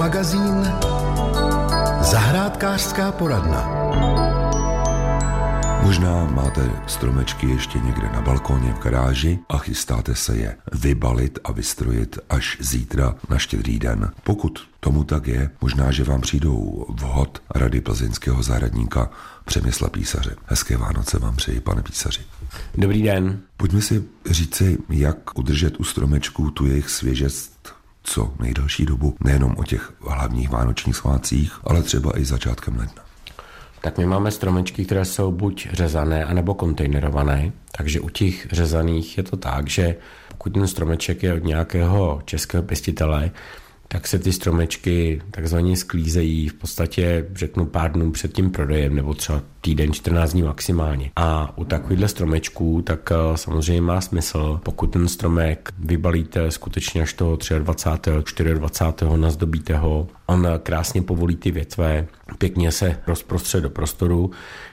magazín Zahrádkářská poradna. Možná máte stromečky ještě někde na balkóně v garáži a chystáte se je vybalit a vystrojit až zítra na štědrý den. Pokud tomu tak je, možná, že vám přijdou vhod rady plzeňského zahradníka Přemysla Písaře. Hezké Vánoce vám přeji, pane Písaři. Dobrý den. Pojďme si říci, jak udržet u stromečků tu jejich svěžest co nejdelší dobu, nejenom o těch hlavních vánočních svácích, ale třeba i začátkem ledna. Tak my máme stromečky, které jsou buď řezané, anebo kontejnerované. Takže u těch řezaných je to tak, že pokud ten stromeček je od nějakého českého pěstitele, tak se ty stromečky takzvaně sklízejí v podstatě, řeknu, pár dnů před tím prodejem, nebo třeba týden, 14 dní maximálně. A u takovýchhle stromečků, tak eh, samozřejmě má smysl, pokud ten stromek vybalíte skutečně až toho 23. 24. nazdobíte ho, on krásně povolí ty větve, pěkně se rozprostře do prostoru,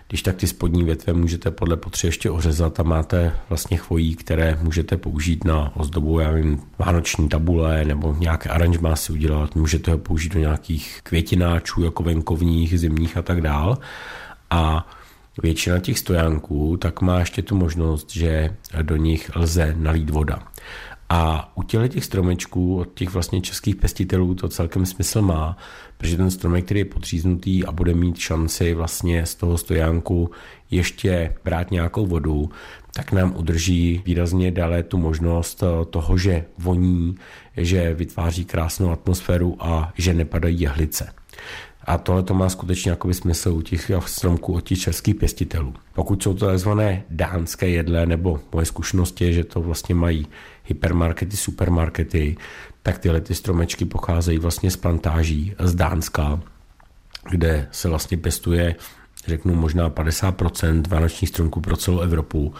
když tak ty spodní větve můžete podle potřeby ještě ořezat a máte vlastně chvojí, které můžete použít na ozdobu, já vím, vánoční tabule nebo nějaké aranžmá si udělat, můžete ho použít do nějakých květináčů jako venkovních, zimních a tak dál. A většina těch stojánků tak má ještě tu možnost, že do nich lze nalít voda. A u těle těch stromečků od těch vlastně českých pěstitelů to celkem smysl má, protože ten stromek, který je podříznutý a bude mít šanci vlastně z toho stojánku ještě brát nějakou vodu, tak nám udrží výrazně dále tu možnost toho, že voní, že vytváří krásnou atmosféru a že nepadají jehlice. A tohle to má skutečně jakoby smysl u těch stromků od těch českých pěstitelů. Pokud jsou to tzv. dánské jedle, nebo moje zkušenosti je, že to vlastně mají hypermarkety, supermarkety, tak tyhle ty stromečky pocházejí vlastně z plantáží z Dánska, kde se vlastně pěstuje, řeknu možná 50% vánočních stromků pro celou Evropu.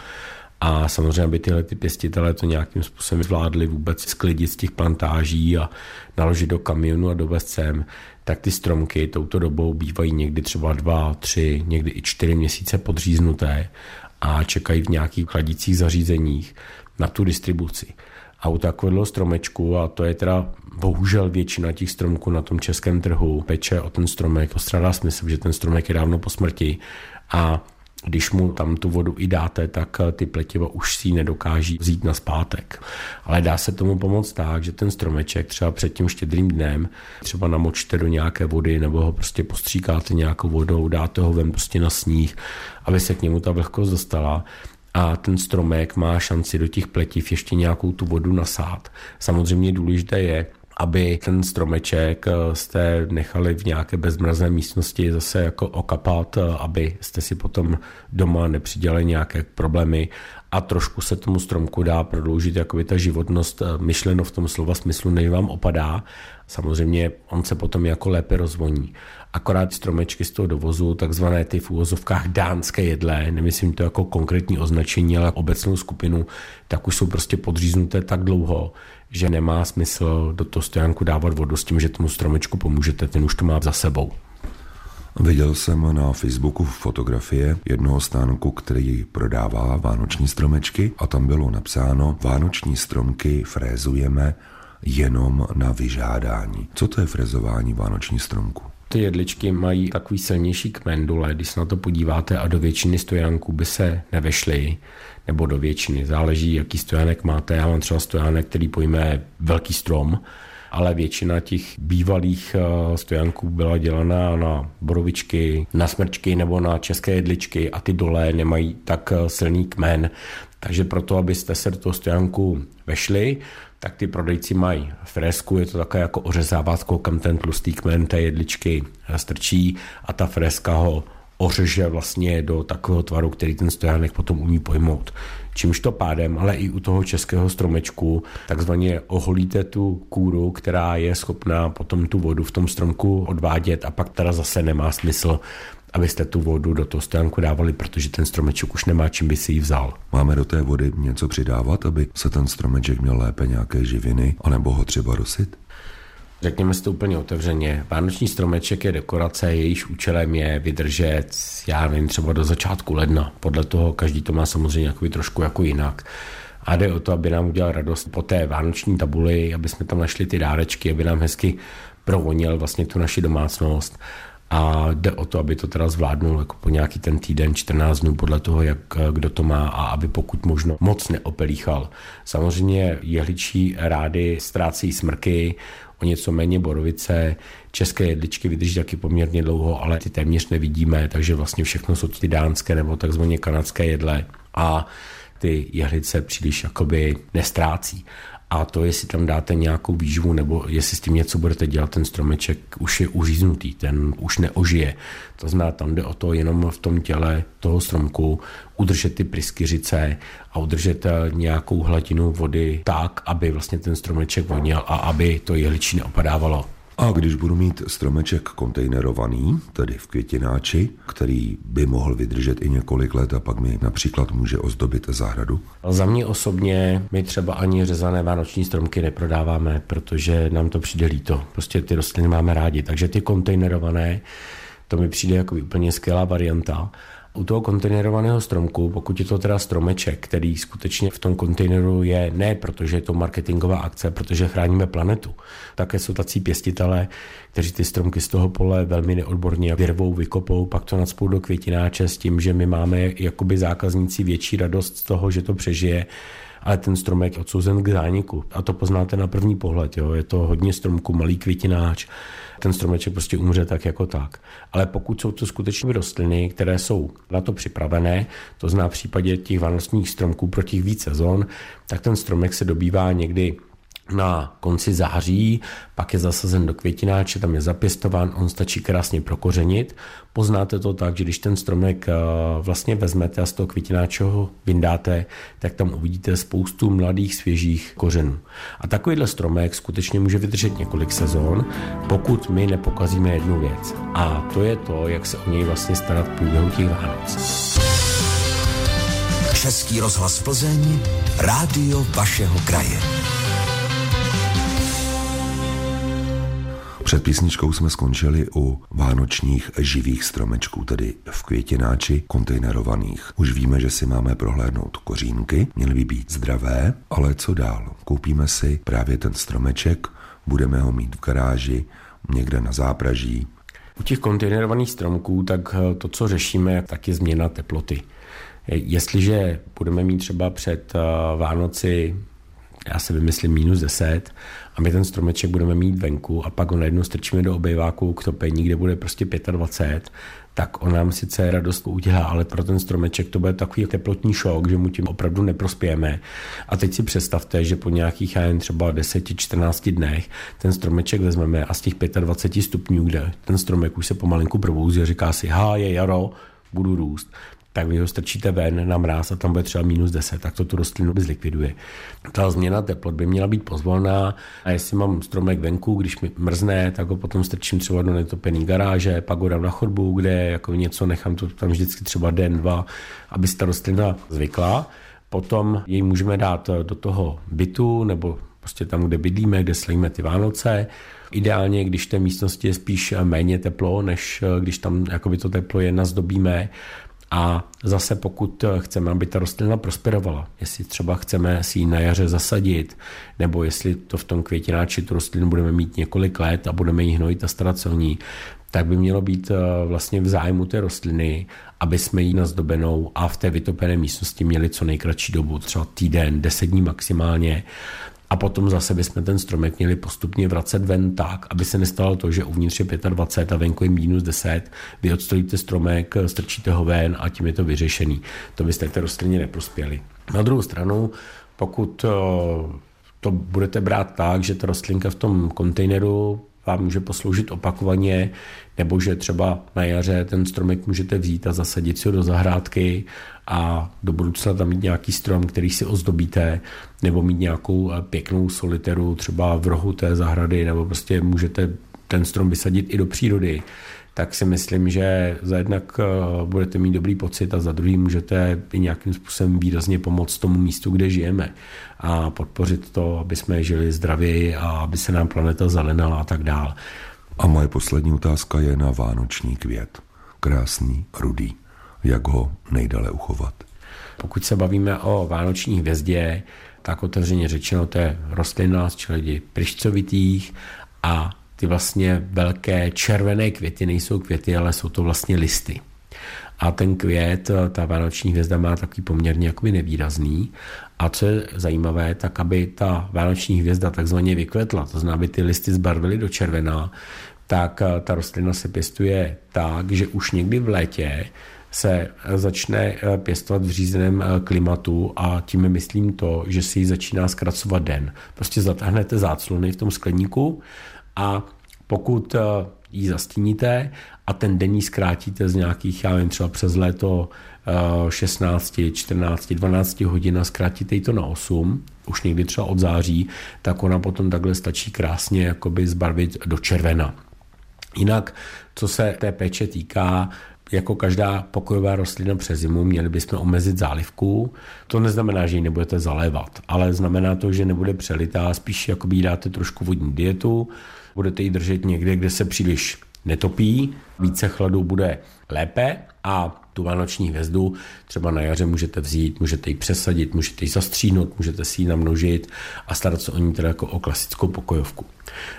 A samozřejmě, aby tyhle ty pěstitelé to nějakým způsobem zvládli vůbec sklidit z těch plantáží a naložit do kamionu a dovést sem, tak ty stromky touto dobou bývají někdy třeba dva, tři, někdy i čtyři měsíce podříznuté a čekají v nějakých chladicích zařízeních na tu distribuci. A u takového stromečku, a to je teda bohužel většina těch stromků na tom českém trhu, peče o ten stromek, postrádá smysl, že ten stromek je dávno po smrti a když mu tam tu vodu i dáte, tak eh, ty pletiva už si ji nedokáží vzít na zpátek. Ale dá se tomu pomoct tak, že ten stromeček třeba před tím štědrým dnem třeba namočte do nějaké vody nebo ho prostě postříkáte nějakou vodou, dáte ho ven prostě na sníh, aby se k němu ta vlhkost dostala a ten stromek má šanci do těch pletiv ještě nějakou tu vodu nasát. Samozřejmě důležité je, aby ten stromeček eh, jste nechali v nějaké bezmrazné místnosti zase jako okapat, eh, aby jste si potom doma nepřidělali nějaké problémy a trošku se tomu stromku dá prodloužit jakoby ta životnost eh, myšleno v tom slova smyslu, než vám opadá. Samozřejmě on se potom jako lépe rozvoní. Akorát stromečky z toho dovozu, takzvané ty v úvozovkách dánské jedlé, nemyslím to jako konkrétní označení, ale obecnou skupinu, tak už jsou prostě podříznuté tak dlouho, že nemá smysl do toho stojánku dávat vodu s tím, že tomu stromečku pomůžete, ten už to má za sebou. Viděl jsem na Facebooku fotografie jednoho stánku, který prodává vánoční stromečky a tam bylo napsáno Vánoční stromky frézujeme jenom na vyžádání. Co to je frezování vánoční stromku? Ty jedličky mají takový silnější kmendule, když se na to podíváte a do většiny stojánků by se nevešly, nebo do většiny, záleží, jaký stojánek máte. Já mám třeba stojánek, který pojme velký strom, ale většina těch bývalých eh, stojanků byla dělaná na borovičky, na smrčky nebo na české jedličky a ty dole nemají tak eh, silný kmen. Takže proto, abyste se do toho stojanku vešli, tak ty prodejci mají fresku, je to také jako ořezávátko, kam ten tlustý kmen té jedličky strčí a ta freska ho ořeže vlastně do takového tvaru, který ten stojánek potom umí pojmout. Čímž to pádem, ale i u toho českého stromečku, takzvaně oholíte tu kůru, která je schopná potom tu vodu v tom stromku odvádět a pak teda zase nemá smysl abyste tu vodu do toho stojánku dávali, protože ten stromeček už nemá čím by si ji vzal. Máme do té vody něco přidávat, aby se ten stromeček měl lépe nějaké živiny, anebo ho třeba rosit? Řekněme si to úplně otevřeně. Vánoční stromeček je dekorace, jejíž účelem je vydržet, já nevím, třeba do začátku ledna. Podle toho každý to má samozřejmě trošku jako jinak. A jde o to, aby nám udělal radost po té vánoční tabuli, aby jsme tam našli ty dárečky, aby nám hezky provonil vlastně tu naši domácnost a jde o to, aby to teda zvládnul jako po nějaký ten týden, 14 dnů podle toho, jak kdo to má a aby pokud možno moc neopelíchal. Samozřejmě jehličí rády ztrácejí smrky, o něco méně borovice, české jedličky vydrží taky poměrně dlouho, ale ty téměř nevidíme, takže vlastně všechno jsou ty dánské nebo takzvaně kanadské jedle a ty jehlice příliš jakoby nestrácí. A to, jestli tam dáte nějakou výživu nebo jestli s tím něco budete dělat, ten stromeček už je uříznutý, ten už neožije. To znamená, tam jde o to jenom v tom těle toho stromku udržet ty pryskyřice a udržet eh, nějakou hladinu vody tak, aby vlastně ten stromeček vonil a aby to jehličí neopadávalo. A když budu mít stromeček kontejnerovaný, tedy v květináči, který by mohl vydržet i několik let a pak mi například může ozdobit zahradu? Za mě osobně my třeba ani řezané vánoční stromky neprodáváme, protože nám to přijde líto. Prostě ty rostliny máme rádi, takže ty kontejnerované, to mi přijde jako úplně skvělá varianta u toho kontejnerovaného stromku, pokud je to teda stromeček, který skutečně v tom kontejneru je ne protože je to marketingová akce, protože chráníme planetu. Také jsou tací pěstitelé, kteří ty stromky z toho pole velmi neodborně vyrvou, vykopou, pak to nadspou do květináče s tím, že my máme jakoby zákazníci větší radost z toho, že to přežije ale ten stromek je odsouzen k zániku. A to poznáte na první pohled. Jo. Je to hodně stromku, malý květináč, ten stromeček prostě umře tak jako tak. Ale pokud jsou to skutečně rostliny, které jsou na to připravené, to zná v případě těch vánočních stromků pro těch víc sezon, tak ten stromek se dobývá někdy na konci září, pak je zasazen do květináče, tam je zapěstován, on stačí krásně prokořenit. Poznáte to tak, že když ten stromek eh, vlastně vezmete a z toho květináče ho vyndáte, tak tam uvidíte spoustu mladých, svěžích kořenů. A takovýhle stromek skutečně může vydržet několik sezon, pokud my nepokazíme jednu věc. A to je to, jak se o něj vlastně starat v průběhu těch Vánoc. Český rozhlas Plzeň, rádio vašeho kraje. Před písničkou jsme skončili u vánočních živých stromečků, tedy v květináči kontejnerovaných. Už víme, že si máme prohlédnout kořínky, měly by být zdravé, ale co dál? Koupíme si právě ten stromeček, budeme ho mít v garáži, někde na zápraží. U těch kontejnerovaných stromků, tak to, co řešíme, tak je změna teploty. Jestliže budeme mít třeba před eh, Vánoci já si vymyslím minus 10 a my ten stromeček budeme mít venku a pak ho najednou strčíme do obejváku k topení, kde bude prostě 25, tak on nám sice radost udělá, ale pro ten stromeček to bude takový teplotní šok, že mu tím opravdu neprospějeme. A teď si představte, že po nějakých jen třeba 10-14 dnech ten stromeček vezmeme a z těch 25 stupňů, kde ten stromek už se pomalinku probouzí a říká si, ha, je jaro, budu růst, tak vy ho strčíte ven na mráz a tam bude třeba minus 10, tak to tu rostlinu zlikviduje. Ta změna teplot by měla být pozvolná a jestli mám stromek venku, když mi mrzne, tak ho potom strčím třeba do netopený garáže, pak ho dám na chodbu, kde jako něco nechám to tam vždycky třeba den, dva, aby se ta rostlina zvykla. Potom jej můžeme dát do toho bytu nebo prostě tam, kde bydlíme, kde slavíme ty Vánoce. Ideálně, když té místnosti je spíš méně teplo, než když tam jakoby to teplo je, nazdobíme, a zase pokud chceme, aby ta rostlina prosperovala, jestli třeba chceme si ji na jaře zasadit, nebo jestli to v tom květináči tu rostlinu budeme mít několik let a budeme ji hnojit a starat se o ní, tak by mělo být eh, vlastně v zájmu té rostliny, aby jsme ji nazdobenou a v té vytopené místnosti měli co nejkratší dobu, třeba týden, deset dní maximálně, a potom zase bychom ten stromek měli postupně vracet ven tak, aby se nestalo to, že uvnitř je 25 a venku je minus 10, vy odstojíte stromek, strčíte ho ven a tím je to vyřešený. To byste té rostlině neprospěli. Na druhou stranu, pokud eh, to budete brát tak, že ta rostlinka v tom kontejneru vám může posloužit opakovaně, nebo že třeba na jaře ten stromek můžete vzít a zasadit si ho do zahrádky a do budoucna tam mít nějaký strom, který si ozdobíte, nebo mít nějakou eh, pěknou soliteru třeba v rohu té zahrady, nebo prostě můžete ten strom vysadit i do přírody, tak si myslím, že za jednak eh, budete mít dobrý pocit a za druhý můžete i nějakým způsobem výrazně pomoct tomu místu, kde žijeme a podpořit to, aby jsme žili zdravěji a aby se nám planeta zelenala a tak dál. A moje poslední otázka je na vánoční květ. Krásný, rudý. Jak ho nejdale uchovat? Pokud se bavíme o vánoční hvězdě, tak otevřeně řečeno to je rostlina z čeledi pryšcovitých a ty vlastně velké červené květy nejsou květy, ale jsou to vlastně listy. A ten květ, ta vánoční hvězda má takový poměrně jakoby nevýrazný. A co je zajímavé, tak aby ta vánoční hvězda takzvaně vykvetla, to znamená, aby ty listy zbarvily do červená, tak ta rostlina se pěstuje tak, že už někdy v létě se začne eh, pěstovat v řízeném eh, klimatu a tím myslím to, že si ji začíná zkracovat den. Prostě zatáhnete záclony v tom skleníku a pokud eh, ji zastíníte a ten den ji zkrátíte z nějakých, já vím, třeba přes léto 16, 14, 12 hodin a zkrátíte ji to na 8, už někdy třeba od září, tak ona potom takhle stačí krásně jakoby zbarvit do červena. Jinak, co se té péče týká, jako každá pokojová rostlina přes zimu měli bychom omezit zálivku. To neznamená, že ji nebudete zalévat, ale znamená to, že nebude přelitá, spíš jako dáte trošku vodní dietu, budete ji držet někde, kde se příliš netopí, více chladu bude lépe a tu vánoční hvězdu třeba na jaře můžete vzít, můžete ji přesadit, můžete ji zastříhnout, můžete si ji namnožit a starat se o ní teda jako o klasickou pokojovku.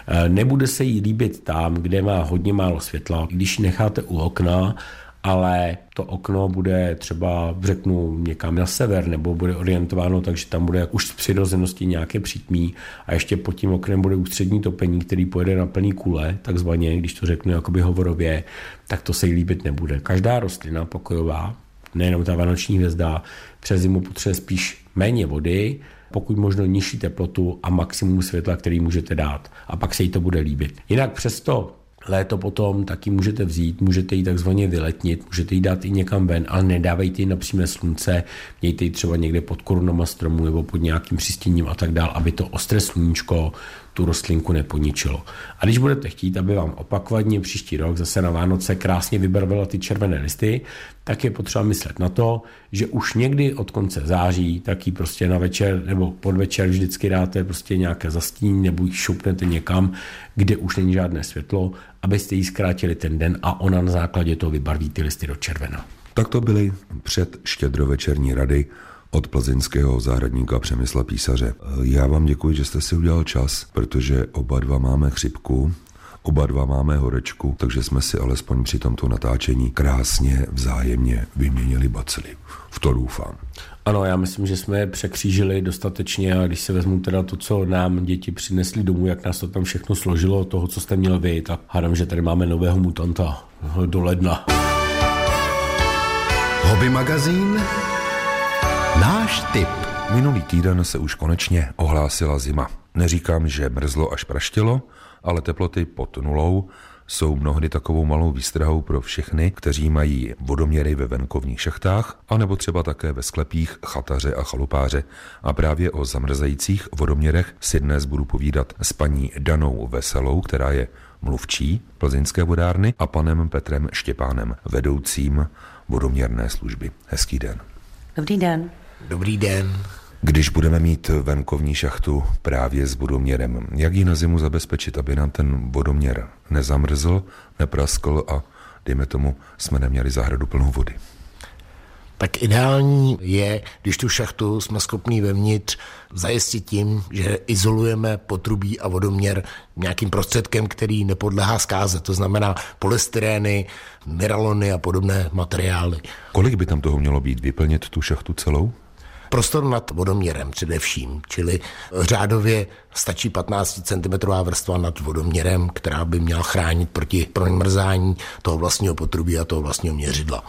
E, nebude se jí líbit tam, kde má hodně málo světla. Když ji necháte u okna, ale to okno bude třeba, řeknu, někam na sever, nebo bude orientováno takže tam bude už z přirozenosti nějaké přítmí a ještě pod tím oknem bude ústřední topení, který pojede na plný kule, takzvaně, když to řeknu jakoby hovorově, tak to se jí líbit nebude. Každá rostlina pokojová, nejenom ta vánoční hvězda, přes zimu potřebuje spíš méně vody, pokud možno nižší teplotu a maximum světla, který můžete dát. A pak se jí to bude líbit. Jinak přesto Léto potom taky můžete vzít, můžete ji takzvaně vyletnit, můžete ji dát i někam ven, ale nedávejte ji na přímé slunce, mějte ji třeba někde pod korunama stromu nebo pod nějakým přistěním a tak dál, aby to ostré sluníčko tu rostlinku neponičilo. A když budete chtít, aby vám opakovaně příští rok zase na Vánoce krásně vybarvila ty červené listy, tak je potřeba myslet na to, že už někdy od konce září taky prostě na večer nebo podvečer vždycky dáte prostě nějaké zastínění nebo ji šupnete někam, kde už není žádné světlo, abyste jí zkrátili ten den a ona na základě toho vybarví ty listy do červena. Tak to byly před štědrovečerní rady od plzeňského zahradníka Přemysla Písaře. Já vám děkuji, že jste si udělal čas, protože oba dva máme chřipku, Oba dva máme horečku, takže jsme si alespoň při tomto natáčení krásně vzájemně vyměnili bacily. V to doufám. Ano, já myslím, že jsme je překřížili dostatečně a když se vezmu teda to, co nám děti přinesli domů, jak nás to tam všechno složilo, toho, co jste měl vy, tak hádám, že tady máme nového mutanta do ledna. Hobby magazín Náš tip. Minulý týden se už konečně ohlásila zima. Neříkám, že mrzlo až praštilo, ale teploty pod nulou jsou mnohdy takovou malou výstrahou pro všechny, kteří mají vodoměry ve venkovních šachtách, anebo třeba také ve sklepích chataře a chalupáře. A právě o zamrzajících vodoměrech si dnes budu povídat s paní Danou Veselou, která je mluvčí plzeňské vodárny a panem Petrem Štěpánem, vedoucím vodoměrné služby. Hezký den. Dobrý den. Dobrý den. Když budeme mít venkovní šachtu právě s vodoměrem, jak ji na zimu zabezpečit, aby nám ten vodoměr nezamrzl, nepraskl a dejme tomu, jsme neměli zahradu plnou vody? Tak ideální je, když tu šachtu jsme schopni vevnitř zajistit tím, že izolujeme potrubí a vodoměr nějakým prostředkem, který nepodlehá zkáze. To znamená polystyrény, miralony a podobné materiály. Kolik by tam toho mělo být? Vyplnit tu šachtu celou? Prostor nad vodoměrem především, čili řádově stačí 15 cm vrstva nad vodoměrem, která by měla chránit proti promrzání toho vlastního potrubí a toho vlastního měřidla.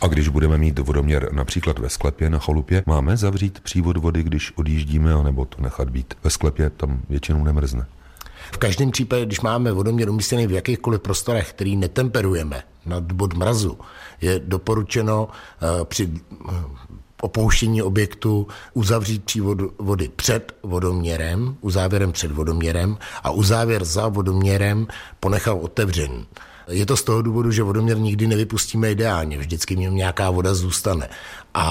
A když budeme mít vodoměr například ve sklepě na chalupě, máme zavřít přívod vody, když odjíždíme, anebo to nechat být ve sklepě, tam většinou nemrzne. V každém případě, když máme vodoměr umístěný v jakýchkoliv prostorech, který netemperujeme nad bod mrazu, je doporučeno uh, při opouštění objektu uzavřít přívod vody před vodoměrem, uzávěrem před vodoměrem a uzávěr za vodoměrem ponechal otevřený. Je to z toho důvodu, že vodoměr nikdy nevypustíme ideálně, vždycky v něm nějaká voda zůstane. A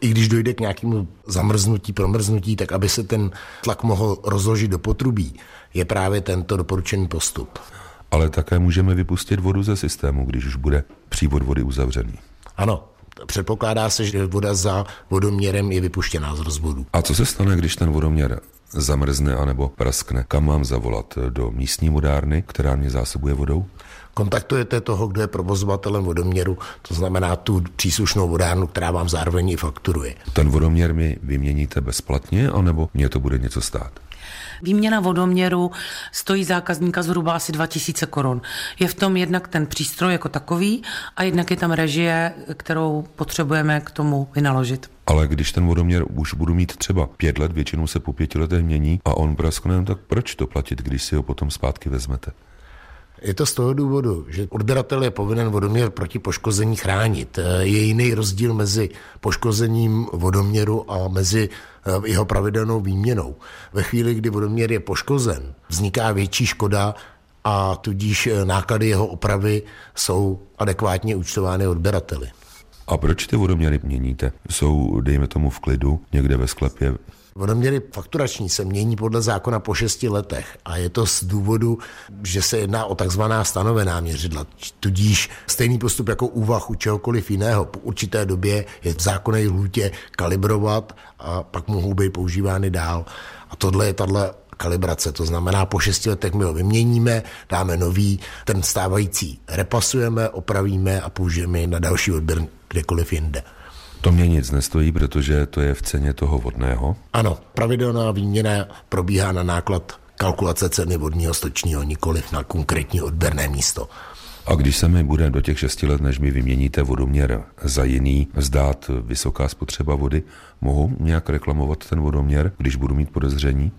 i když dojde k nějakému zamrznutí, promrznutí, tak aby se ten tlak mohl rozložit do potrubí, je právě tento doporučený postup. Ale také můžeme vypustit vodu ze systému, když už bude přívod vody uzavřený. Ano, Předpokládá se, že voda za vodoměrem je vypuštěná z rozvodu. A co se stane, když ten vodoměr zamrzne anebo praskne, kam mám zavolat? Do místní vodárny, která mě zásobuje vodou? kontaktujete toho, kdo je provozovatelem vodoměru, to znamená tu příslušnou vodárnu, která vám zároveň i fakturuje. Ten vodoměr mi vyměníte bezplatně, anebo mě to bude něco stát? Výměna vodoměru stojí zákazníka zhruba asi 2000 korun. Je v tom jednak ten přístroj jako takový a jednak je tam režie, kterou potřebujeme k tomu vynaložit. Ale když ten vodoměr už budu mít třeba pět let, většinou se po pěti letech mění a on praskne, tak proč to platit, když si ho potom zpátky vezmete? Je to z toho důvodu, že odběratel je povinen vodoměr proti poškození chránit. Je jiný rozdíl mezi poškozením vodoměru a mezi jeho pravidelnou výměnou. Ve chvíli, kdy vodoměr je poškozen, vzniká větší škoda a tudíž eh, náklady jeho opravy jsou adekvátně účtovány odběrateli. A proč ty vodoměry měníte? Jsou, dejme tomu, v klidu, někde ve sklepě, Vodoměry fakturační se mění podle zákona po šesti letech a je to z důvodu, že se jedná o takzvaná stanovená měřidla. Tudíž stejný postup jako úvah u čehokoliv jiného. Po určité době je v zákonné lhůtě kalibrovat a pak mohou být používány dál. A tohle je tahle kalibrace. To znamená, po šesti letech my ho vyměníme, dáme nový, ten stávající repasujeme, opravíme a použijeme na další odběr kdekoliv jinde. To mě nic nestojí, protože to je v ceně toho vodného? Ano, pravidelná výměna probíhá na náklad kalkulace ceny vodního stočního, nikoliv na konkrétní odběrné místo. A když se mi bude do těch šesti let, než mi vyměníte vodoměr za jiný, zdát vysoká spotřeba vody, mohu nějak reklamovat ten vodoměr, když budu mít podezření?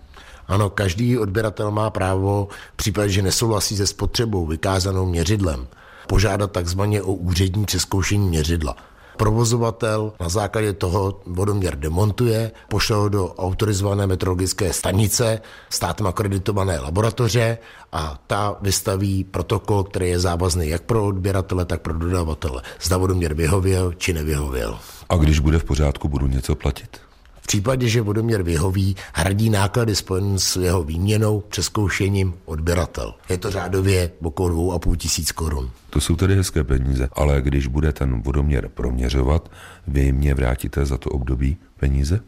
Ano, každý odběratel má právo v případě, že nesouhlasí se spotřebou vykázanou měřidlem, požádat takzvaně o úřední přeskoušení měřidla provozovatel na základě toho vodoměr demontuje, pošle ho do autorizované metrologické stanice, státem akreditované laboratoře a ta vystaví protokol, který je závazný jak pro odběratele, tak pro dodavatele. Zda vodoměr vyhověl či nevyhověl. A když bude v pořádku, budu něco platit? Případě, že vodoměr vyhoví, hradí náklady spojené s jeho výměnou, přeskoušením odběratel. Je to řádově okolo 2,5 tisíc korun. To jsou tedy hezké peníze, ale když bude ten vodoměr proměřovat, vy mě vrátíte za to období peníze?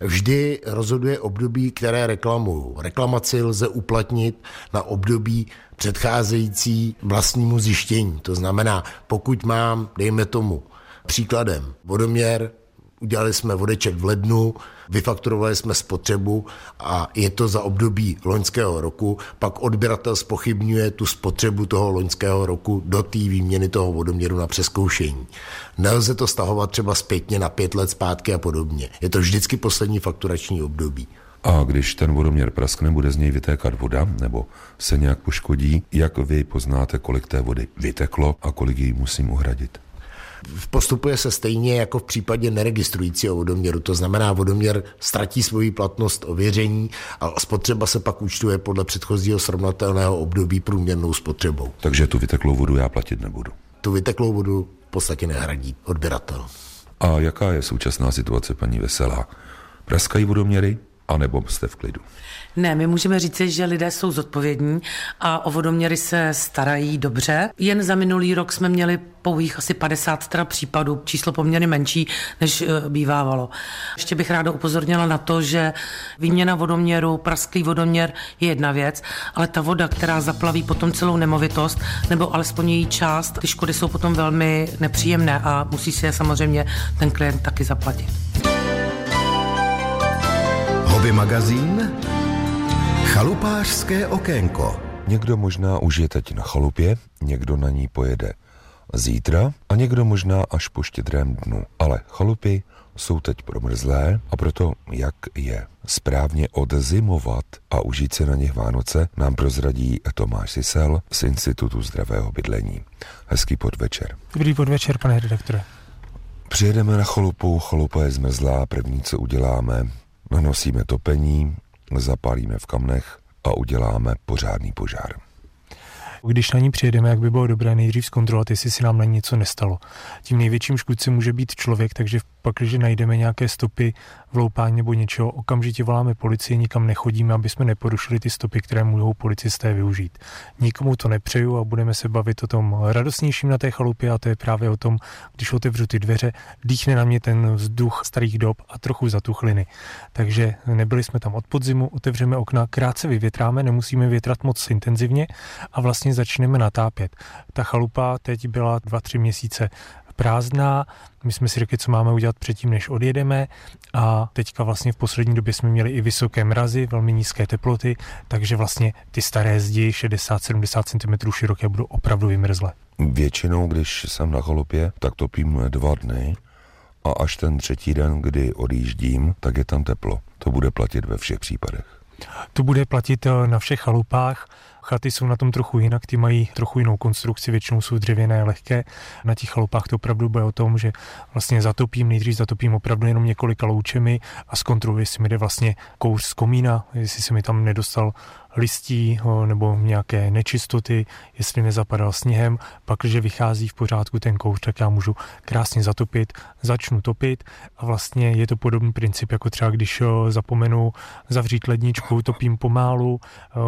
Vždy rozhoduje období, které reklamuju. Reklamaci lze uplatnit na období předcházející vlastnímu zjištění. To znamená, pokud mám, dejme tomu, příkladem vodoměr Udělali jsme vodeček v lednu, vyfakturovali jsme spotřebu a je to za období loňského roku, pak odběratel spochybňuje tu spotřebu toho loňského roku do té výměny toho vodoměru na přeskoušení. Nelze to stahovat třeba zpětně na pět let zpátky a podobně. Je to vždycky poslední fakturační období. A když ten vodoměr praskne, bude z něj vytékat voda nebo se nějak poškodí, jak vy poznáte, kolik té vody vyteklo a kolik ji musím uhradit? Postupuje se stejně jako v případě neregistrujícího vodoměru. To znamená, vodoměr ztratí svoji platnost ověření a spotřeba se pak účtuje podle předchozího srovnatelného období průměrnou spotřebou. Takže tu vyteklou vodu já platit nebudu. Tu vyteklou vodu v podstatě nehradí odběratel. A jaká je současná situace, paní Veselá? Praskají vodoměry, anebo jste v klidu? Ne, my můžeme říct, že lidé jsou zodpovědní a o vodoměry se starají dobře. Jen za minulý rok jsme měli pouhých asi 50 teda případů, číslo poměrně menší, než eh, bývávalo. Ještě bych ráda upozornila na to, že výměna vodoměru, prasklý vodoměr je jedna věc, ale ta voda, která zaplaví potom celou nemovitost, nebo alespoň její část, ty škody jsou potom velmi nepříjemné a musí si je samozřejmě ten klient taky zaplatit. Hobby magazín Chalupářské okénko. Někdo možná už je teď na chalupě, někdo na ní pojede zítra a někdo možná až po štědrém dnu. Ale chalupy jsou teď promrzlé a proto, jak je správně odzimovat a užít se na nich Vánoce, nám prozradí Tomáš Sisel z Institutu zdravého bydlení. Hezký podvečer. Dobrý podvečer, pane redaktore. Přijedeme na chalupu, chalupa je zmrzlá, první, co uděláme, nanosíme topení, zapálíme v kamnech a uděláme pořádný požár. Když na ní přijedeme, jak by bylo dobré nejdřív zkontrolovat, jestli si nám na ní něco nestalo. Tím největším škůdcem může být člověk, takže v pak, když najdeme nějaké stopy v loupání nebo něčeho, okamžitě voláme policii, nikam nechodíme, aby jsme neporušili ty stopy, které mohou policisté využít. Nikomu to nepřeju a budeme se bavit o tom radostnějším na té chalupě a to je právě o tom, když otevřu ty dveře, dýchne na mě ten vzduch starých dob a trochu zatuchliny. Takže nebyli jsme tam od podzimu, otevřeme okna, krátce vyvětráme, nemusíme větrat moc intenzivně a vlastně začneme natápět. Ta chalupa teď byla dva, tři měsíce prázdná. My jsme si řekli, co máme udělat předtím, než odjedeme a teďka vlastně v poslední době jsme měli i vysoké mrazy, velmi nízké teploty, takže vlastně ty staré zdi 60-70 cm široké budou opravdu vymrzlé. Většinou, když jsem na chalupě, tak topím dva dny a až ten třetí den, kdy odjíždím, tak je tam teplo. To bude platit ve všech případech. To bude platit eh, na všech chalupách. Chaty jsou na tom trochu jinak, ty mají trochu jinou konstrukci, většinou jsou dřevěné, lehké. Na těch chalupách to opravdu bude o tom, že vlastně zatopím, nejdřív zatopím opravdu jenom několika loučemi a zkontroluji, jestli mi jde vlastně kouř z komína, jestli se mi tam nedostal listí nebo nějaké nečistoty, jestli nezapadal sněhem, pak, když vychází v pořádku ten kouř, tak já můžu krásně zatopit, začnu topit a vlastně je to podobný princip, jako třeba když zapomenu zavřít ledničku, topím pomálu,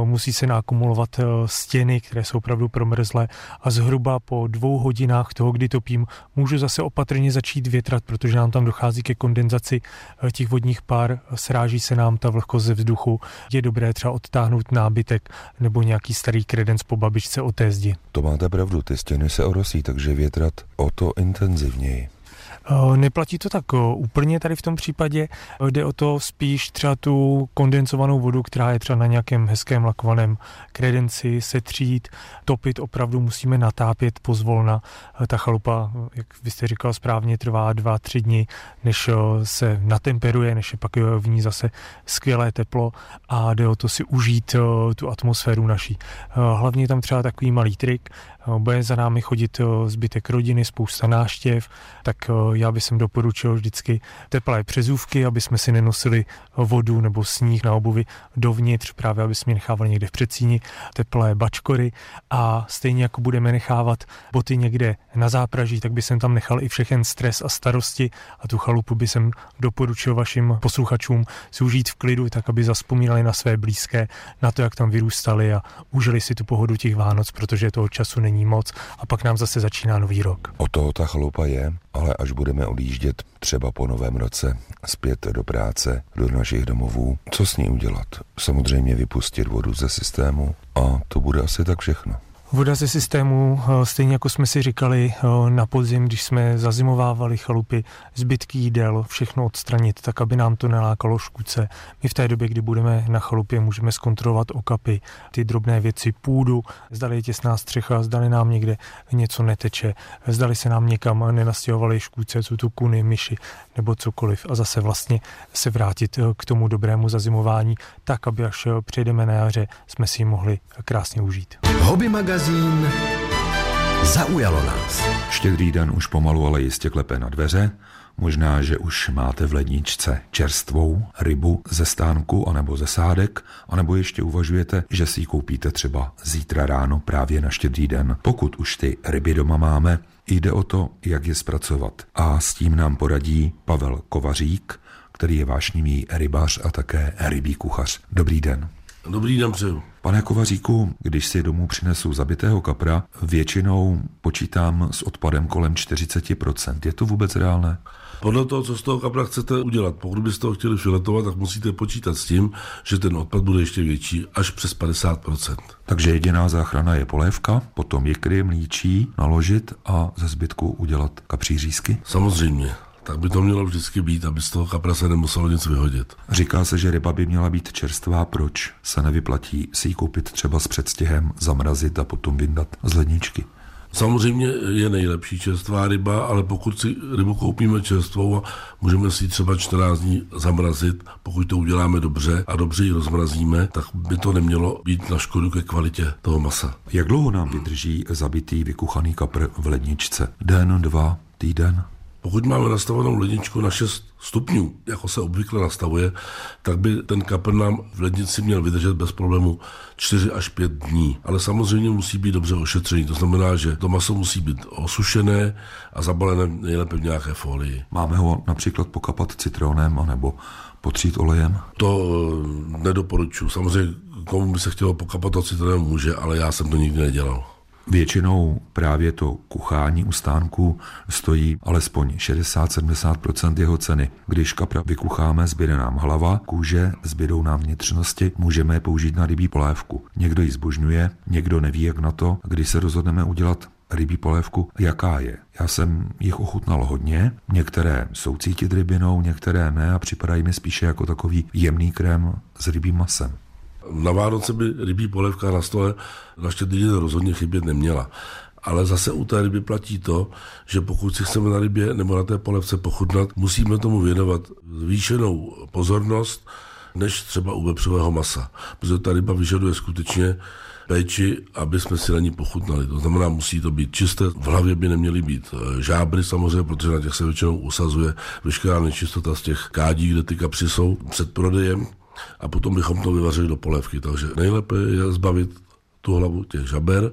musí se nakumulovat stěny, které jsou opravdu promrzlé a zhruba po dvou hodinách toho, kdy topím, můžu zase opatrně začít větrat, protože nám tam dochází ke kondenzaci těch vodních pár, sráží se nám ta vlhkost ze vzduchu, je dobré třeba odtáhnout nábytek nebo nějaký starý kredenc po babičce o té zdi. To máte pravdu, ty stěny se orosí, takže větrat o to intenzivněji. Eh, neplatí to tak eh, úplně tady v tom případě. Jde o to spíš třeba tu kondenzovanou vodu, která je třeba na nějakém hezkém lakovaném kredenci, setřít, topit opravdu musíme natápět pozvolna. Eh, ta chalupa, jak vy jste říkal správně, trvá dva, tři dny, než se natemperuje, než je pak v ní zase skvělé teplo a jde o to si užít tu atmosféru naší. Hlavně tam třeba takový malý trik, bude za námi chodit zbytek rodiny, spousta náštěv, tak já bych sem doporučil vždycky teplé přezůvky, aby jsme si nenosili vodu nebo sníh na obuvi dovnitř, právě aby jsme nechávali někde v předsíni, teplé bačkory. A stejně jako budeme nechávat boty někde na zápraží, tak by jsem tam nechal i všechen stres a starosti a tu chalupu by jsem doporučil vašim posluchačům si užít v klidu, tak aby zaspomínali na své blízké, na to, jak tam vyrůstali a užili si tu pohodu těch Vánoc, protože toho času není moc a pak nám zase začíná nový rok. O toho ta chalupa je, ale až budeme odjíždět třeba po novém roce zpět do práce, do našich domovů, co s ní udělat? Samozřejmě vypustit vodu ze systému a to bude asi tak všechno. Voda ze systému, eh, stejně jako jsme si říkali eh, na podzim, když jsme zazimovávali chalupy, zbytky jídel, všechno odstranit, tak aby nám to nelákalo škůdce. My v té době, kdy budeme na chalupě, můžeme zkontrolovat okapy, ty drobné věci, půdu, zdali je těsná střecha, zdali nám někde něco neteče, zdali se nám někam nenastěhovaly škůdce, co tu kuny, myši nebo cokoliv a zase vlastně se vrátit eh, k tomu dobrému zazimování, tak, aby až přejdeme na jaře, jsme si ji mohli krásně užít. Hobby magazín zaujalo nás. Štědrý den už pomalu, ale jistě klepe na dveře. Možná, že už máte v ledničce čerstvou rybu ze stánku anebo ze sádek, anebo ještě uvažujete, že si ji koupíte třeba zítra ráno právě na štědrý den. Pokud už ty ryby doma máme, jde o to, jak je zpracovat. A s tím nám poradí Pavel Kovařík, který je vášnivý rybař a také rybí kuchař. Dobrý den. Dobrý den přeju. Pane Kovaříku, když si domů přinesu zabitého kapra, většinou počítám s odpadem kolem 40%. Je to vůbec reálné? Podle toho, co z toho kapra chcete udělat. Pokud byste ho chtěli filetovat, tak musíte počítat s tím, že ten odpad bude ještě větší, až přes 50%. Takže jediná záchrana je polévka, potom jikry, mlíčí, naložit a ze zbytku udělat kapří řízky? Samozřejmě tak by to mělo vždycky být, aby z toho kapra se nemuselo nic vyhodit. Říká se, že ryba by měla být čerstvá. Proč se nevyplatí si ji koupit třeba s předstihem, zamrazit a potom vyndat z ledničky? Samozřejmě je nejlepší čerstvá ryba, ale pokud si rybu koupíme čerstvou a můžeme si ji třeba 14 dní zamrazit, pokud to uděláme dobře a dobře ji rozmrazíme, tak by to nemělo být na škodu ke kvalitě toho masa. Jak dlouho nám vydrží zabitý vykuchaný kapr v ledničce? Den, dva, týden? Pokud máme nastavenou ledničku na 6 stupňů, jako se obvykle nastavuje, tak by ten kapr nám v lednici měl vydržet bez problému 4 až 5 dní. Ale samozřejmě musí být dobře ošetřený. To znamená, že to maso musí být osušené a zabalené nejlépe v nějaké folii. Máme ho například pokapat citronem anebo potřít olejem? To eh, nedoporučuji. Samozřejmě komu by se chtělo pokapat to citronem může, ale já jsem to nikdy nedělal. Většinou právě to kuchání u stánku stojí alespoň 60-70% jeho ceny. Když kapra vykucháme, zbyde nám hlava, kůže, zbydou nám vnitřnosti, můžeme je použít na rybí polévku. Někdo ji zbožňuje, někdo neví jak na to. Když se rozhodneme udělat rybí polévku, jaká je. Já jsem jich ochutnal hodně, některé jsou cítit rybinou, některé ne a připadají mi spíše jako takový jemný krém s rybím masem. Na Vánoce by rybí polévka na stole na štědrý den rozhodně chybět neměla. Ale zase u té ryby platí to, že pokud si chceme na rybě nebo na té polevce pochutnat, musíme tomu věnovat zvýšenou pozornost, než třeba u vepřového masa. Protože ta ryba vyžaduje skutečně péči, aby jsme si na ní pochutnali. To znamená, musí to být čisté, v hlavě by neměly být eh, žábry samozřejmě, protože na těch se většinou usazuje veškerá nečistota z těch kádí, kde ty kapři jsou před prodejem a potom bychom to vyvařili do polévky. Takže nejlépe je zbavit tu hlavu těch žaber,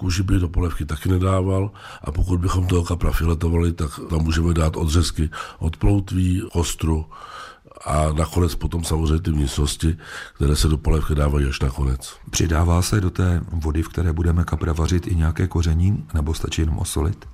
kůži by do polévky taky nedával a pokud bychom toho kapra filetovali, tak tam můžeme dát odřezky od ploutví, ostru a nakonec potom samozřejmě ty vnitřnosti, které se do polévky dávají až nakonec. Přidává se do té vody, v které budeme kapra vařit, i nějaké koření, nebo stačí jenom osolit?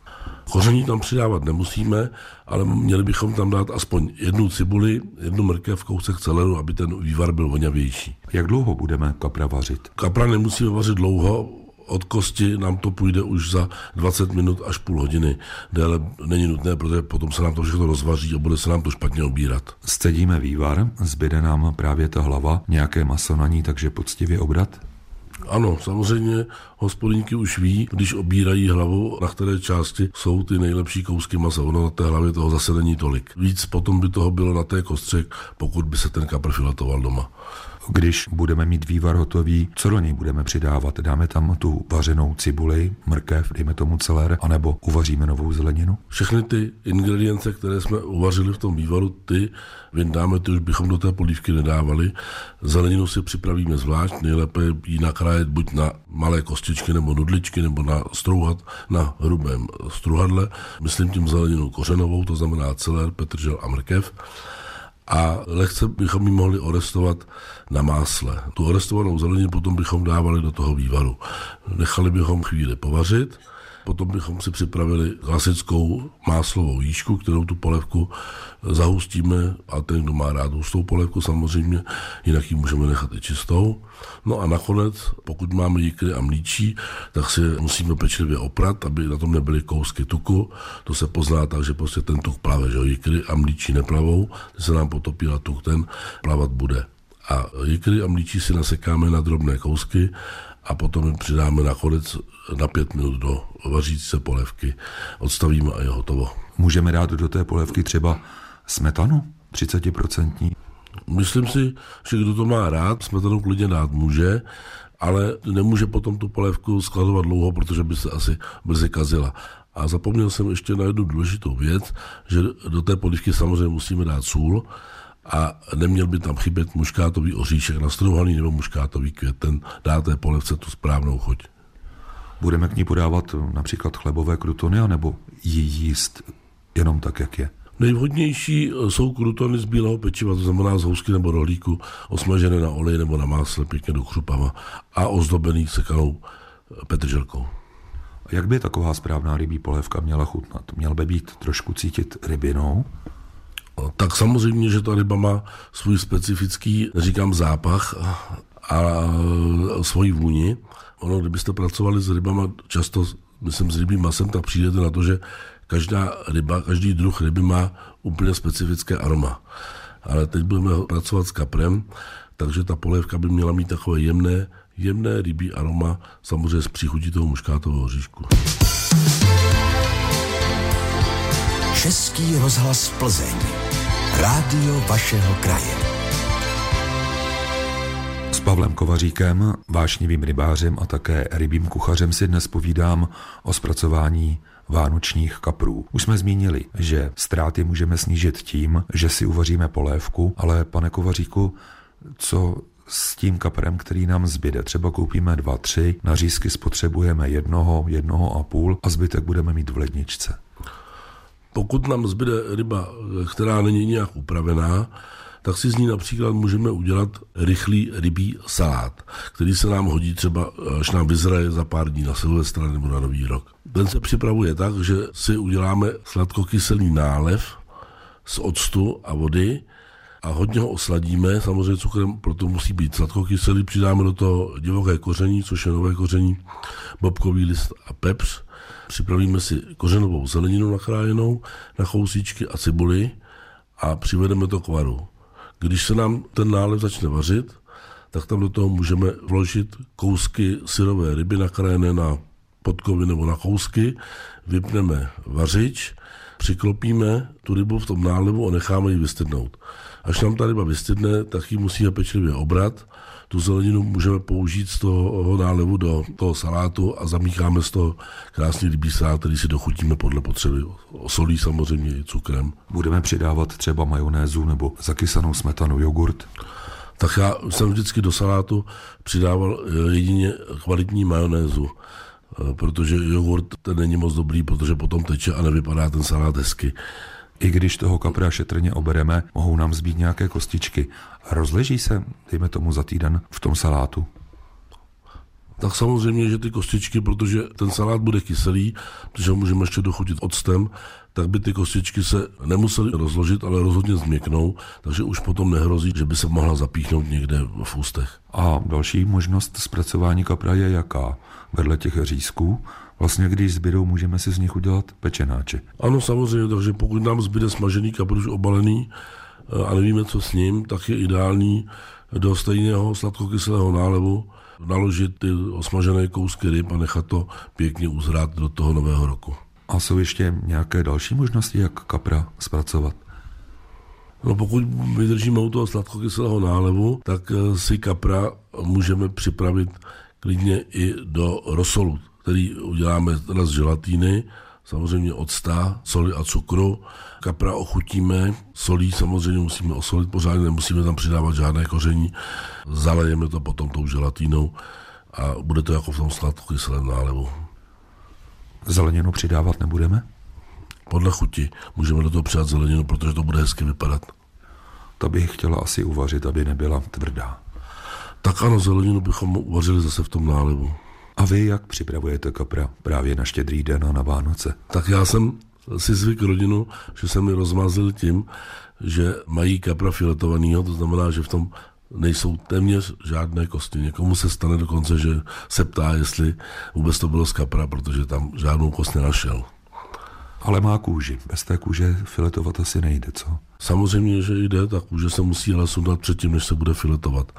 Koření tam přidávat nemusíme, ale měli bychom tam dát aspoň jednu cibuli, jednu mrkev, kousek celeru, aby ten vývar byl voňavější. Jak dlouho budeme kapra vařit? Kapra nemusíme vařit dlouho, od kosti nám to půjde už za 20 minut až půl hodiny. Déle není nutné, protože potom se nám to všechno rozvaří a bude se nám to špatně obírat. Scedíme vývar, zbyde nám právě ta hlava, nějaké maso na ní, takže poctivě obrat? Ano, samozřejmě hospodinky už ví, když obírají hlavu, na které části jsou ty nejlepší kousky masa. Ono na té hlavě toho zase není tolik. Víc potom by toho bylo na té kostře, pokud by se ten kapr filetoval doma. Když budeme mít vývar hotový, co do něj budeme přidávat? Dáme tam tu vařenou cibuli, mrkev, dejme tomu celer, anebo uvaříme novou zeleninu? Všechny ty ingredience, které jsme uvařili v tom vývaru, ty vyndáme, ty už bychom do té polívky nedávali. Zeleninu si připravíme zvlášť, nejlépe ji nakrájet buď na malé kostičky nebo nudličky, nebo na strouhat na hrubém struhadle. Myslím tím zeleninu kořenovou, to znamená celer, petržel a mrkev a lehce bychom ji mohli orestovat na másle. Tu orestovanou zeleninu potom bychom dávali do toho vývaru. Nechali bychom chvíli povařit, potom bychom si připravili klasickou máslovou jížku, kterou tu polevku zahustíme a ten, kdo má rád hustou polevku samozřejmě, jinak ji můžeme nechat i čistou. No a nakonec, pokud máme jikry a mlíčí, tak si musíme pečlivě oprat, aby na tom nebyly kousky tuku. To se pozná tak, že prostě ten tuk plave, že jikry a mlíčí neplavou, se nám potopí na tuk, ten plavat bude. A jikry a mlíčí si nasekáme na drobné kousky a potom ji přidáme nakonec na pět minut do vařící se polévky. Odstavíme a je hotovo. Můžeme dát do té polévky třeba smetanu 30%? Myslím si, že kdo to má rád, smetanu klidně dát může, ale nemůže potom tu polévku skladovat dlouho, protože by se asi brzy kazila. A zapomněl jsem ještě na jednu důležitou věc, že do té polívky samozřejmě musíme dát sůl a neměl by tam chybět muškátový oříšek nastrouhaný nebo muškátový květ. Ten dá té polevce tu správnou chuť. Budeme k ní podávat například chlebové krutony, nebo ji jíst jenom tak, jak je? Nejvhodnější jsou krutony z bílého pečiva, to znamená z housky nebo rohlíku, osmažené na oleji nebo na másle, pěkně do křupama a ozdobený sekanou petrželkou. Jak by taková správná rybí polévka měla chutnat? Měl by být trošku cítit rybinou? Tak samozřejmě, že ta ryba má svůj specifický, neříkám zápach, a svoji vůni. Ono, kdybyste pracovali s rybama často, myslím, s rybím masem, tak přijdete na to, že každá ryba, každý druh ryby má úplně specifické aroma. Ale teď budeme pracovat s kaprem, takže ta polévka by měla mít takové jemné, jemné rybí aroma, samozřejmě s příchutí toho muškátového říšku. Český rozhlas Plzeň. Rádio vašeho kraje. S Pavlem Kovaříkem, vášnivým rybářem a také rybím kuchařem si dnes povídám o zpracování vánočních kaprů. Už jsme zmínili, že ztráty můžeme snížit tím, že si uvaříme polévku, ale pane Kovaříku, co s tím kaprem, který nám zbyde. Třeba koupíme dva, tři, na řízky spotřebujeme jednoho, jednoho a půl a zbytek budeme mít v ledničce. Pokud nám zbyde ryba, která není nějak upravená, tak si z ní například můžeme udělat rychlý rybí salát, který se nám hodí třeba, až nám vyzraje za pár dní na Silvestra nebo na Nový rok. Ten se připravuje tak, že si uděláme sladkokyselý nálev z octu a vody a hodně ho osladíme, samozřejmě cukrem proto musí být sladkokyselý, přidáme do toho divoké koření, což je nové koření, bobkový list a pepř, připravíme si kořenovou zeleninu nakrájenou na kousíčky a cibuli a přivedeme to k varu. Když se nám ten nálev začne vařit, tak tam do toho můžeme vložit kousky syrové ryby nakrájené na podkovy nebo na kousky, vypneme vařič, přiklopíme tu rybu v tom nálevu a necháme ji vystydnout. Až nám ta ryba vystydne, tak ji musíme pečlivě obrat. Tu zeleninu můžeme použít z toho nálevu do toho salátu a zamícháme z toho krásný rybí salát, který si dochutíme podle potřeby. Osolí samozřejmě i cukrem. Budeme přidávat třeba majonézu nebo zakysanou smetanu, jogurt? Tak já jsem vždycky do salátu přidával eh, jedině kvalitní majonézu eh, protože jogurt ten není moc dobrý, protože potom teče a nevypadá ten salát hezky. I když toho kapra šetrně obereme, mohou nám zbýt nějaké kostičky. Rozleží se, dejme tomu za týden, v tom salátu? Tak samozřejmě, že ty kostičky, protože ten salát bude kyselý, protože ho můžeme ještě dochutit octem, tak by ty kostičky se nemusely rozložit, ale rozhodně změknou, takže už potom nehrozí, že by se mohla zapíchnout někde v ústech. A další možnost zpracování kapra je jaká? Vedle těch řízků Vlastně, když zbydou, můžeme si z nich udělat pečenáče. Ano, samozřejmě, takže pokud nám zbyde smažený kapruš obalený eh, a nevíme, co s ním, tak je ideální do stejného sladkokyselého nálevu naložit ty osmažené kousky ryb a nechat to pěkně uzrát do toho nového roku. A jsou ještě nějaké další možnosti, jak kapra zpracovat? No pokud vydržíme u toho sladkokyselého nálevu, tak eh, si kapra můžeme připravit klidně i do rosolu který uděláme teda z želatíny, samozřejmě octa, soli a cukru. Kapra ochutíme, solí samozřejmě musíme osolit pořádně, nemusíme tam přidávat žádné koření. Zalejeme to potom tou želatínou a bude to jako v tom sladkokyselém nálevu. Zeleninu přidávat nebudeme? Podle chuti. Můžeme do toho přidat zeleninu, protože to bude hezky vypadat. To bych chtěla asi uvařit, aby nebyla tvrdá. Tak ano, zeleninu bychom uvařili zase v tom nálevu. A vy jak připravujete kapra právě na štědrý den a na Vánoce? Tak já jsem si zvyk rodinu, že jsem mi rozmázil tím, že mají kapra filetovanýho, to znamená, že v tom nejsou téměř žádné kosti. Někomu se stane dokonce, že se ptá, jestli vůbec to bylo z kapra, protože tam žádnou kost nenašel. Ale má kůži. Bez té kůže filetovat asi nejde, co? Samozřejmě, že jde, ta kůže se musí ale sundat předtím, než se bude filetovat.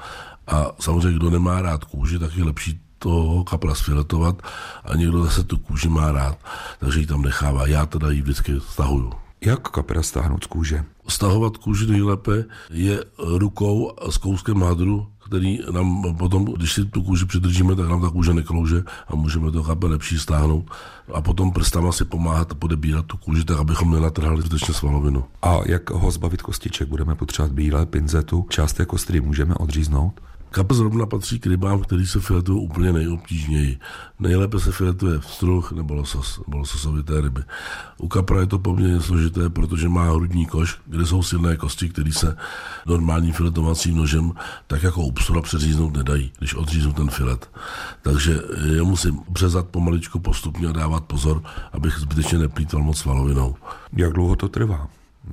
A samozřejmě, kdo nemá rád kůži, tak je lepší toho kapra sfiletovat a někdo zase tu kůži má rád, takže ji tam nechává. Já teda ji vždycky stahuju. Jak kapra stáhnout z kůže? Stahovat kůži nejlépe je rukou s kouskem hadru, který nám potom, když si tu kůži přidržíme, tak nám ta kůže neklouže a můžeme to kapra lepší stáhnout. A potom prstama si pomáhat a podebírat tu kůži, tak abychom nenatrhali zbytečně svalovinu. A jak ho zbavit kostiček? Budeme potřebovat bílé pinzetu. Část té kostry můžeme odříznout? Kapr zrovna patří k rybám, který se filetují úplně nejobtížněji. Nejlépe se filetuje struh nebo losos, nebo lososovité ryby. U kapra je to poměrně složité, protože má hrudní koš, kde jsou silné kosti, které se normálním filetovacím nožem tak jako u psura přeříznout nedají, když odříznu ten filet. Takže je musím březat pomaličku postupně a dávat pozor, abych zbytečně neplýtval moc svalovinou. Jak dlouho to trvá?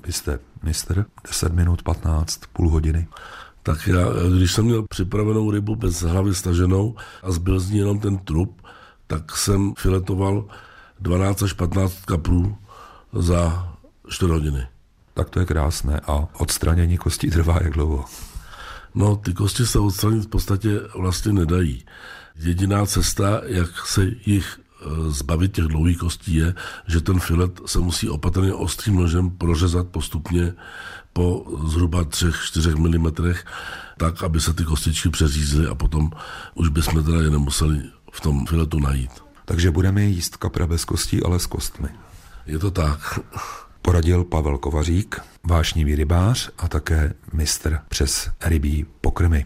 Vy jste mistr? 10 minut, 15, půl hodiny? Tak já, když jsem měl připravenou rybu bez hlavy staženou a zbyl z ní jenom ten trup, tak jsem filetoval 12 až 15 kaprů za 4 hodiny. Tak to je krásné. A odstranění kostí trvá jak dlouho? No, ty kosti se odstranit v podstatě vlastně nedají. Jediná cesta, jak se jich e, zbavit těch dlouhých kostí je, že ten filet se musí opatrně ostrým nožem prořezat postupně po zhruba 3-4 mm, tak, aby se ty kostičky přeřízly a potom už bychom teda je nemuseli v tom filetu najít. Takže budeme jíst kapra bez kostí, ale s kostmi. Je to tak. Poradil Pavel Kovařík, vášnivý rybář a také mistr přes rybí pokrmy.